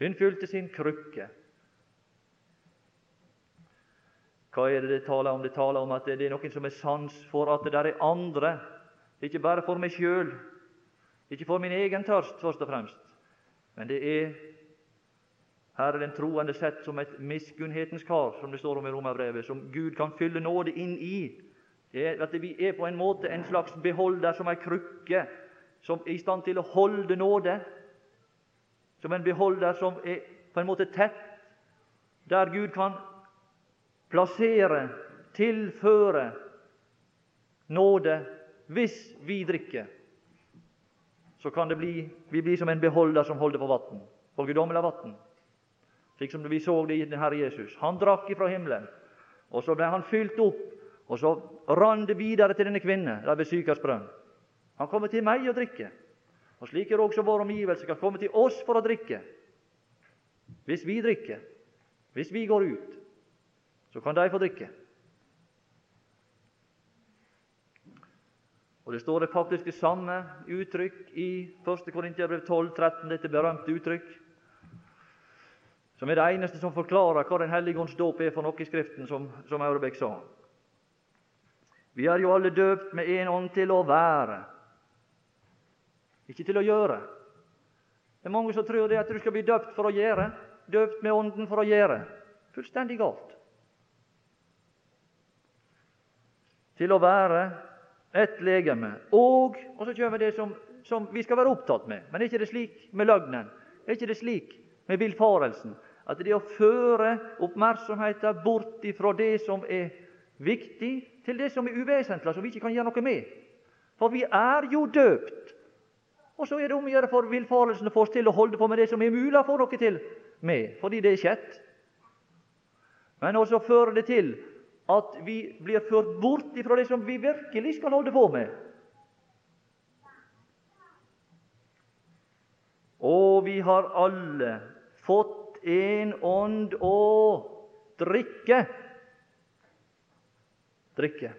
Hun fylte sin krukke. Hva er det det taler om? Det taler om at det er noen som er sans for at det der er andre. Ikke bare for meg sjøl, ikke for min egen tørst, først og fremst, men det er her er den troende sett som et miskunnhetens kar, som det står om i Romerbrevet, som Gud kan fylle nåde inn i. Det er at Vi er på en måte en slags beholder, som ei krukke, som er i stand til å holde nåde. Som en beholder som er på en måte tett, der Gud kan plassere, tilføre nåde hvis vi drikker. Så kan det bli, vi bli som en beholder som holder på vann, på guddommelig vann slik som vi så det i Herre Jesus. Han drakk ifra himmelen, og så ble han fylt opp, og så rann det videre til denne kvinne der ved Sykers brønn. Han kommer til meg og drikker. Og slik er også vår omgivelse kan komme til oss for å drikke. Hvis vi drikker, hvis vi går ut, så kan de få drikke. Og Det står det faktisk det samme uttrykk i 1. Korintiabrev 12, 13, dette berømte uttrykk som er det eneste som forklarer hva Den hellige ånds dåp er for noe i Skriften, som, som Aurebekk sa. Vi er jo alle døpt med én ånd til å være, ikke til å gjøre. Det er mange som tror det at du skal bli døpt for å gjøre, døpt med Ånden for å gjøre. Fullstendig galt. Til å være et legeme. Og og så kommer det som, som vi skal være opptatt med. Men er ikke det slik med løgnen? Er ikke det slik med villfarelsen? At det å føre oppmerksomheten bort fra det som er viktig, til det som er uvesentlig, som vi ikke kan gjøre noe med. For vi er jo døpt Og så er det om å gjøre for villfarelsen å få oss til å holde på med det som er mulig å få noe til med, fordi det er skjedd. Men også fører det til at vi blir ført bort ifra det som vi virkelig skal holde på med. Og vi har alle fått en ånd å drikke. Drikke.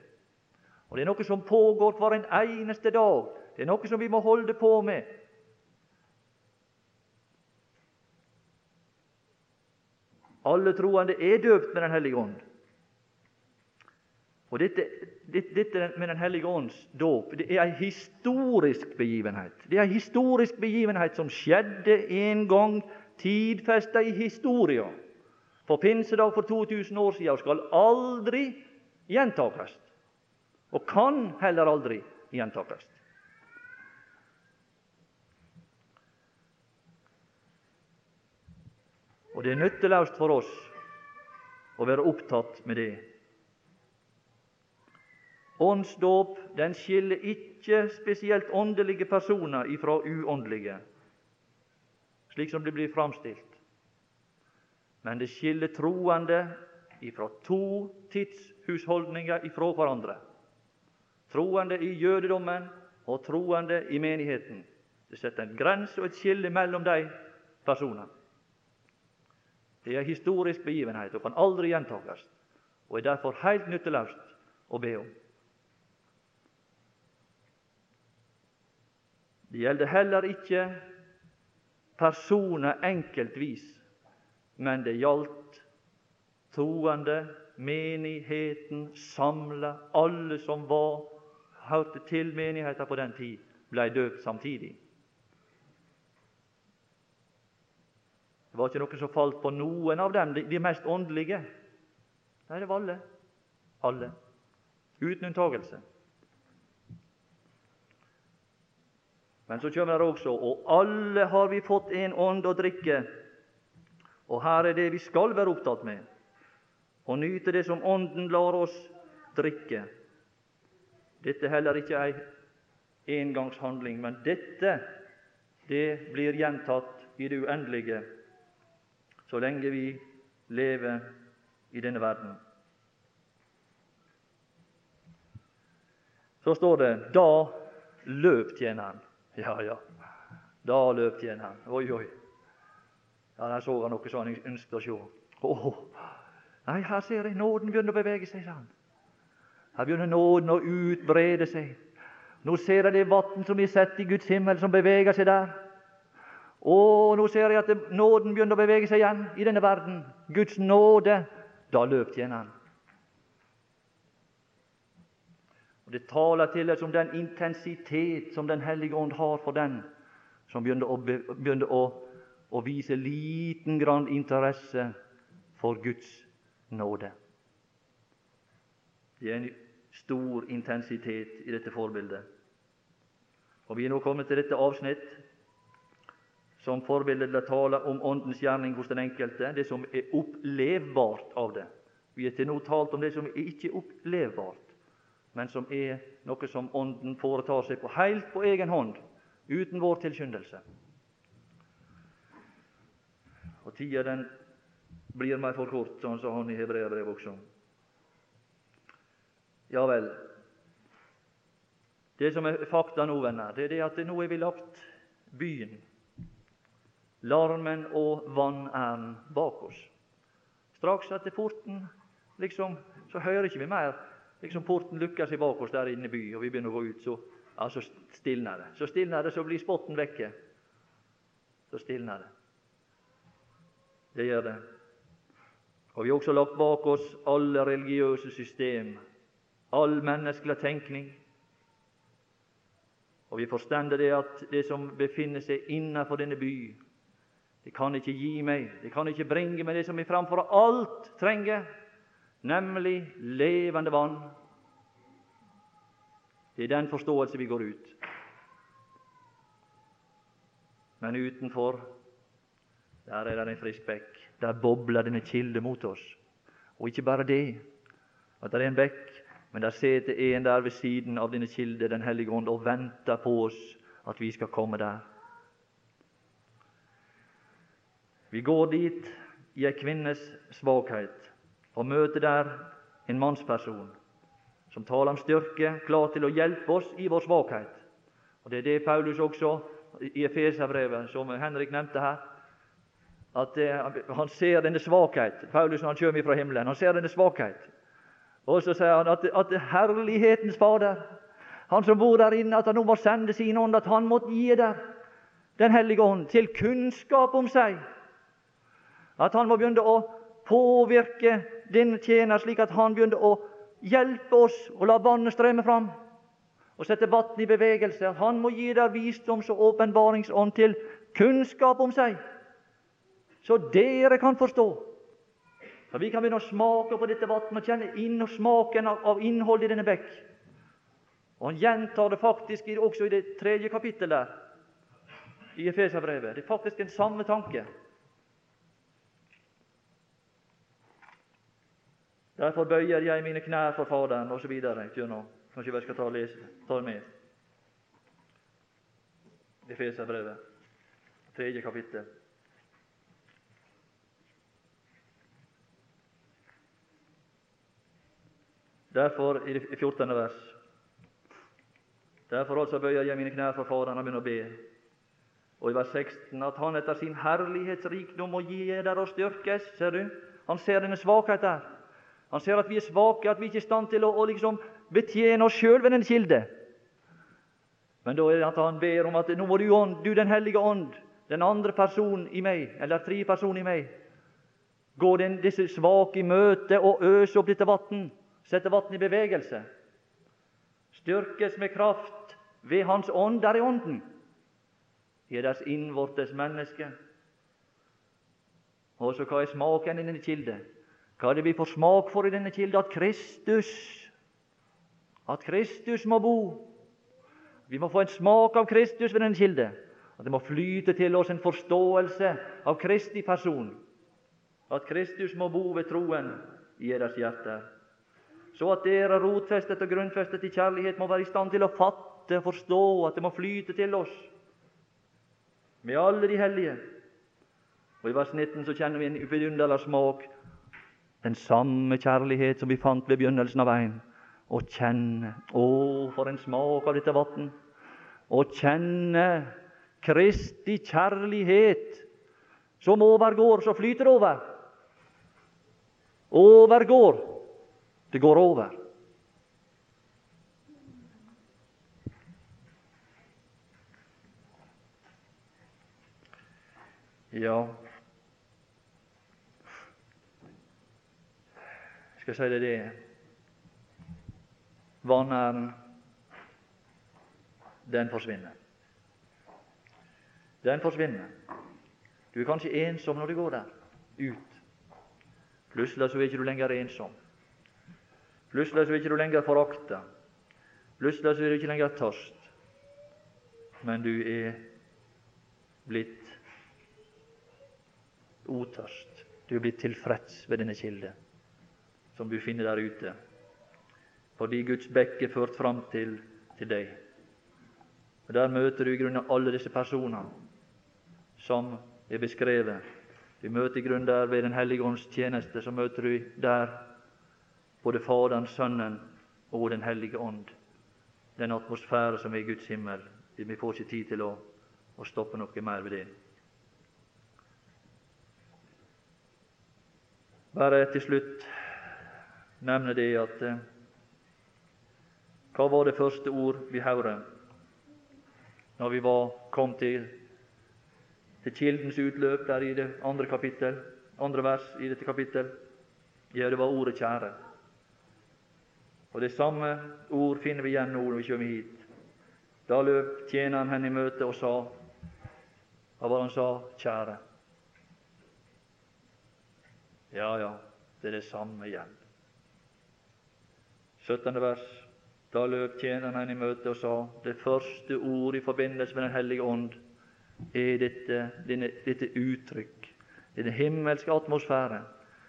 Og Det er noe som pågår hver en eneste dag. Det er noe som vi må holde på med. Alle troende er døpt med Den hellige ånd. Og dette, dette, med Den hellige ånds dåp det er en historisk begivenhet. Det er en historisk begivenhet som skjedde en gang, tidfesta i historia. På pinsedag for 2000 år siden skal aldri gjentakes, og kan heller aldri gjentakes. Og det er nytteløst for oss å være opptatt med det. Åndsdåp den skiller ikke spesielt åndelige personer ifra uåndelige, slik som det blir framstilt. Men det skiller troende ifra to tidshusholdninger ifra hverandre. Troende i jødedommen og troende i menigheten. Det setter en grense og et skille mellom de personene. Det er en historisk begivenhet og kan aldri gjentas, og er derfor helt nytteløst å be om. Det gjelder heller ikke personer enkeltvis, men det gjaldt troende, menigheten samla, alle som var, hørte til menigheten på den tid, ble døpt samtidig. Det var ikke noe som falt på noen av dem, de, mest åndelige. Nei, det var alle. Alle. Uten unntagelse. Men så kommer det også Og alle har vi fått en ånd å drikke. Og her er det vi skal være opptatt med. Å nyte det som Ånden lar oss drikke. Dette er heller ikke ei engangshandling, men dette det blir gjentatt i det uendelige så lenge vi lever i denne verden. Så står det 'da løp tjeneren'. Ja, ja, da løp han. Oi, oi. Ja, Der så han noe sånn han ønsket å se. Oh. Nei, her ser jeg nåden begynner å bevege seg, sa han. Her begynner nåden å utbrede seg. Nå ser jeg det vann som vi satt i Guds himmel, som beveger seg der. Og nå ser jeg at nåden begynner å bevege seg igjen i denne verden. Guds nåde. Da løp tjeneren. Og Det taler til oss om den intensitet som Den hellige ånd har for den som begynner å, å, å vise liten grann interesse for Guds nåde. Det er en stor intensitet i dette forbildet. Og Vi er nå kommet til dette avsnitt som forbilledlig taler om Åndens gjerning hos den enkelte, det som er opplevbart av det. Vi har til nå talt om det som er ikke opplevbart, men som er noe som Ånden foretar seg på helt på egen hånd, uten vår tilskyndelse. Og tida den blir meg for kort, sånn sa han i Hebreabrevet også. Ja vel. Det som er fakta nå, venner, det er det at nå er vi lagt byen larmen og vanæren bak oss. Straks etter porten liksom, så hører ikke vi mer liksom porten lukker seg bak oss der inne i byen, og vi begynner å gå ut, så, ja, så stilner det. Så stilner det, så blir spotten vekke. Så stilner det. Det gjør det. Og vi har også lagt bak oss alle religiøse system, all menneskelig tenkning. Og vi forstender det at det som befinner seg innenfor denne by, det kan ikke gi meg, det kan ikke bringe meg det som jeg framfor alt trenger, nemlig levende vann. Det er den forståelse vi går ut. Men utenfor, der er det en frisk bekk. Der bobler denne kilde mot oss. Og ikke bare det, at det er en bekk, men der sitter en der ved siden av denne kilde, Den hellige ånd, og venter på oss at vi skal komme der. Vi går dit i ei kvinnes svakhet og møter der en mannsperson som taler om styrke, klar til å hjelpe oss i vår svakhet. Og Det er det Paulus også i Efeserbrevet, som Henrik nevnte her, at han ser denne svakhet. Paulus når han kommer fra himmelen, han ser denne svakhet. Og så sier han at, at herlighetens Fader, han som bor der inne, at han nå må sende sin ånd, at han måtte gi der Den hellige ånd til kunnskap om seg. At han må begynne å påvirke denne tjener slik at han begynte å hjelpe oss å la vannet strømme fram og sette vann i bevegelse. Han må gi der visdoms- og åpenbaringsånd til kunnskap om seg, så dere kan forstå. Så vi kan begynne å smake på dette vannet og kjenne inn og smaken av, av innholdet i denne bekk. Og Han gjentar det faktisk også i det tredje kapittelet i Efeserbrevet. Det er faktisk den samme tanke. Derfor bøyer jeg mine knær for Faderen, osv. Kanskje vi skal ta, lese, ta med. Efeserbrevet, tredje kapittel. Derfor, i det 14. vers Derfor altså bøyer jeg mine knær for Faderen og begynner å be. Og i vers 16 at Han etter sin herlighetsrikdom må gi dere og styrkes. Ser du? Han ser dine svakhet der. Han ser at vi er svake, at vi ikke er i stand til å, å liksom betjene oss sjøl ved den kilde. Men da er det at han ber om at nå må du, du Den hellige ånd, den andre personen i meg, eller tre personer i meg, gå den, disse svake i møte og øse opp dette vann, sette vann i bevegelse. Styrkes med kraft ved Hans ånd der i ånden, i deres innvortes menneske. Og så hva er smaken i denne kilde? Hva det vi får smak for i denne kilde? At Kristus at Kristus må bo. Vi må få en smak av Kristus ved denne kilde. At det må flyte til oss en forståelse av Kristi person. At Kristus må bo ved troen i deres hjerter. Så at dere rotfestet og grunnfestet i kjærlighet må være i stand til å fatte forstå at det må flyte til oss med alle de hellige. Og I vers 19 så kjenner vi en vidunderlig smak den samme kjærlighet som vi fant ved begynnelsen av veien. Å kjenne Å, for en smak av dette vann! Å kjenne Kristi kjærlighet som overgår, så flyter over. Overgår. Det går over. Ja, skal jeg si deg det vanæren, den forsvinner. Den forsvinner. Du er kanskje ensom når du går der ut. Plutselig så er ikke du lenger ensom. Plutselig så er ikke du lenger forakta. Plutselig så er du ikke lenger tørst. Men du er blitt otørst. Du er blitt tilfreds ved denne kilde som du finner der ute, fordi Guds bekk er ført fram til, til deg. Og Der møter du i grunnen alle disse personene som er beskrevet. Du møter i grunnen der ved Den hellige ånds tjeneste, så møter du der både Faderen, Sønnen og Den hellige ånd. Den atmosfære som er i Guds himmel. Vi får ikke tid til å, å stoppe noe mer ved det. Bare til slutt nevne det at eh, Hva var det første ord vi hørte når vi var, kom til, til kildens utløp der i det andre kapittel, andre vers i dette kapittel? Ja, det var ordet 'kjære'. Og Det samme ord finner vi igjen nå når vi kommer hit. Da løp tjeneren henne i møte og sa Hva var han sa? 'Kjære'. Ja, ja, det er det samme igjen. 17. vers. Da løp tjeneren henne i møte og sa det første ord i forbindelse med Den hellige ånd er dette, denne, dette uttrykk, denne himmelske atmosfære.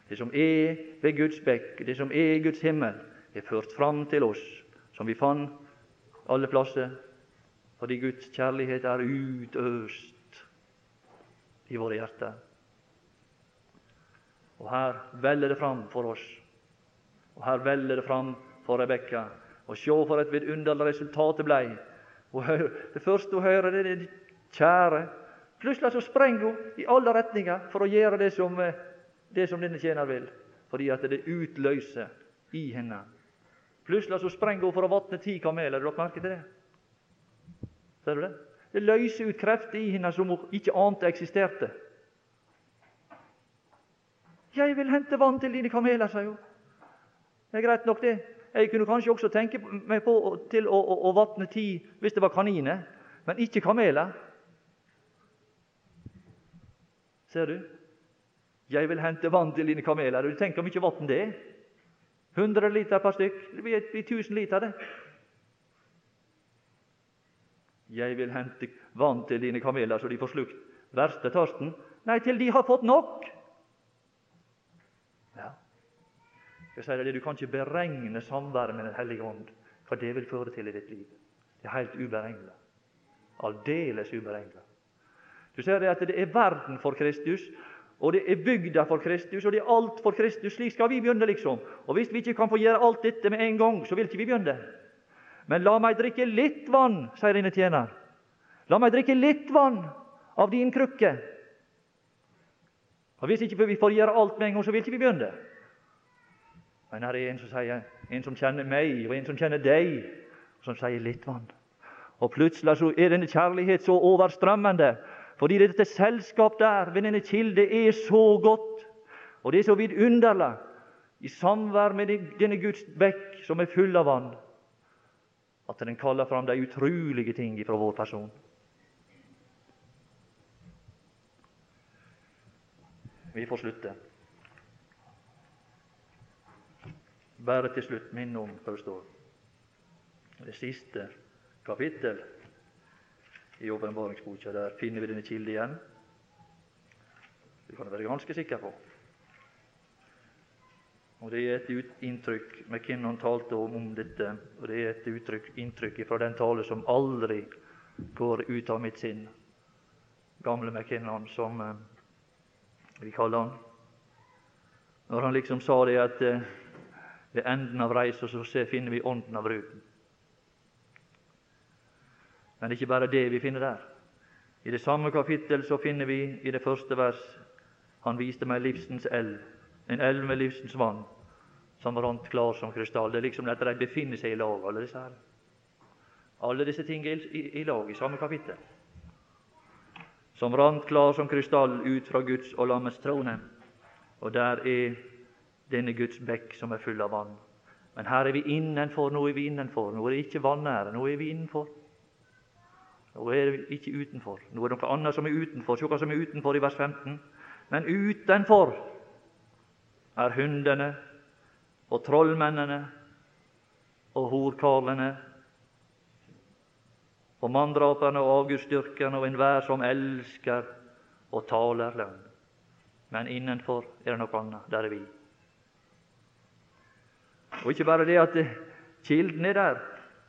Det som er ved Guds bekk, det som er Guds himmel, er ført fram til oss, som vi fant alle plasser fordi Guds kjærlighet er utøst i våre hjerter. Og her veller det fram for oss, og her veller det fram for Rebekka. Og se for et vidunderlig resultat det blei. Det første hun hører, det er kjære. Plutselig så sprenger hun i alle retninger for å gjøre det som, eh, det som denne tjener vil, fordi at det utløser i henne. Plutselig så sprenger hun for å vatne ti kameler. Har dere merke til det? Ser du det? Det løser ut krefter i henne som hun ikke ante eksisterte. Jeg vil hente vann til dine kameler, sa hun. Det er greit nok, det. Jeg kunne kanskje også tenke meg på til å, å, å vatne ti hvis det var kaniner, men ikke kameler. Ser du? Jeg vil hente vann til dine kameler. Du tenker hvor mye vann det er? 100 liter per stykk. Det blir, blir 1000 liter, det. Jeg vil hente vann til dine kameler, så de får slukt verste tørsten. Nei, til de har fått nok. Ja. Jeg sier det, Du kan ikke beregne samværet med Den hellige ånd, hva det vil føre til i ditt liv. Det er helt uberegnelig. Aldeles uberegnelig. Du ser det at det er verden for Kristus, og det er bygda for Kristus, og det er alt for Kristus. Slik skal vi begynne, liksom. Og hvis vi ikke kan få gjøre alt dette med en gang, så vil ikke vi begynne. Men la meg drikke litt vann, sier denne tjener. La meg drikke litt vann av din krukke. Og Hvis ikke vi får gjøre alt med en gang, så vil ikke vi begynne. Men her er en som sier, en som kjenner meg, og en som kjenner deg, som sier litt vann. Og plutselig så er denne kjærlighet så overstrømmende fordi dette selskap der ved denne kilde er så godt, og det er så vidunderlig i samvær med denne Guds bekk som er full av vann, at den kaller fram de utrolige ting fra vår person. Vi får slutte. Bare til slutt minne om hva det siste kapittel i åpenbaringsboka. Der finner vi denne kilde igjen. Det kan du være ganske sikker på. Og Det er et inntrykk McKinnon talte om, om dette, og det er et uttrykk, inntrykk fra den tale som aldri går ut av mitt sinn. Gamle McKinnon, som eh, vi kaller han. Når han liksom sa det at eh, ved enden av reisa finner vi ånden av bruden. Men det er ikke bare det vi finner der. I det samme kapittel så finner vi i det første vers Han viste meg livsens elv, en elv med livsens vann, som rant klar som krystall. Det er liksom at de befinner seg i lag, alle disse her. Alle disse ting er i, i, lag i samme kapittel. Som rant klar som krystall ut fra Guds og lammets trone. Og der er denne Guds bekk som er full av vann. Men her er vi innenfor, nå er vi innenfor. Nå er det ikke vanære, nå er vi innenfor. Nå er det ikke utenfor. Nå er det noe annet som er utenfor. Se hva som er utenfor i vers 15. Men utenfor er hundene og trollmennene og horkarlene og manndraperne og avgudsdyrkerne og enhver som elsker og taler løgn. Men innenfor er det noe annet. Der er vi. Og ikke bare det at kilden er der,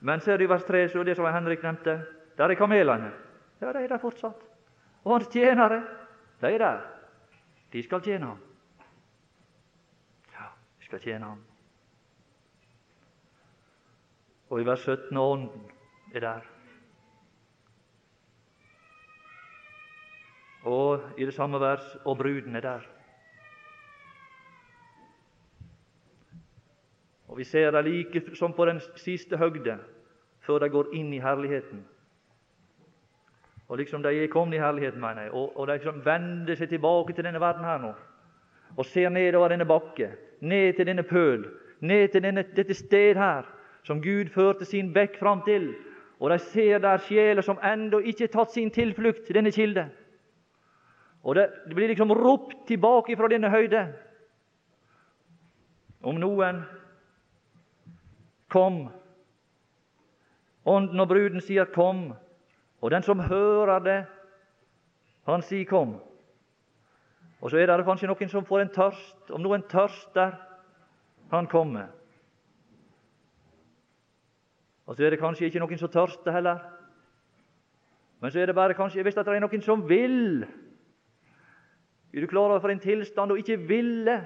men ser du vers 3, så det som Henrik nevnte der er kamelene. Ja, de er der fortsatt. Og hans tjenere, de er der. De skal tjene ham. Ja, de skal tjene ham. Og i vers 17 og Ånden er der. Og i det samme vers og bruden er der. Og Vi ser det like som på den siste høgde, før de går inn i herligheten. Og liksom De er kommet i herligheten, mener jeg, og, og de liksom vender seg tilbake til denne verden her nå. Og ser nedover denne bakke, ned til denne pøl, ned til denne, dette sted her, som Gud førte sin bekk fram til. Og de ser der sjeler som ennå ikke har tatt sin tilflukt til denne kilde. Og det, det blir liksom ropt tilbake fra denne høyde. Om noen kom Ånden og bruden sier 'kom', og den som hører det, han sier 'kom'. Og så er det kanskje noen som får en tørst. Om noen tørster, han kommer. Og så er det kanskje ikke noen som tørster heller. Men så er det bare kanskje hvis det er noen som vil. Er du klar over for en tilstand å ikke ville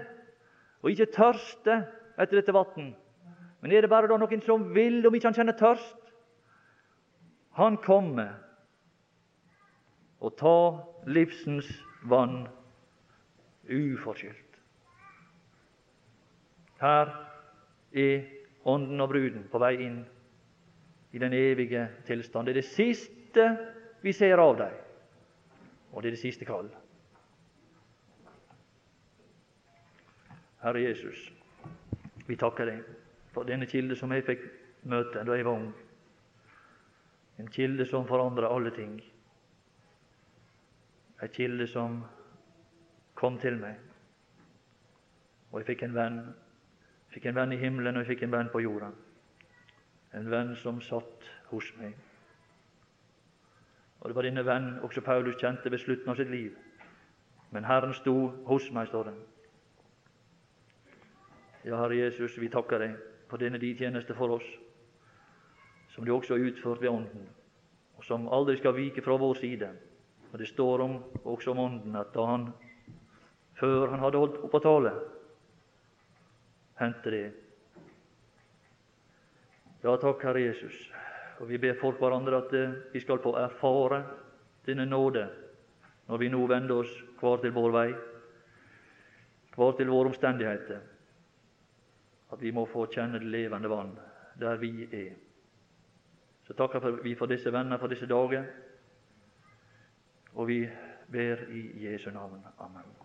og ikke tørste etter dette vann? Men er det bare da noen som vil, om ikke han kjenner tørst? Han kommer og tar livsens vann uforskyldt. Her er Ånden og bruden på vei inn i den evige tilstand. Det er det siste vi ser av dem, og det er det siste kall. Herre Jesus, vi takker deg for denne kilde som jeg fikk møte da jeg var ung. En kilde som forandra alle ting. En kilde som kom til meg. Og jeg fikk en venn. Jeg fikk en venn i himmelen, og jeg fikk en venn på jorda. En venn som satt hos meg. Og det var denne venn også Paulus kjente ved slutten av sitt liv. Men Herren sto hos meg, står det. Ja, Herre Jesus, vi takker deg for denne din tjeneste for oss, som du også har utført ved Ånden, og som aldri skal vike fra vår side. Og Det står om, også om Ånden at da han, før han hadde holdt opp å tale, hendte det. Ja, takk, Herre Jesus. Og vi ber for hverandre at eh, vi skal få erfare denne nåde når vi nå vender oss hver til vår vei, hver til våre omstendigheter at vi må få kjenne det levende vann der vi er. Så takker vi for disse venner for disse dager, og vi ber i Jesu navn. Amen.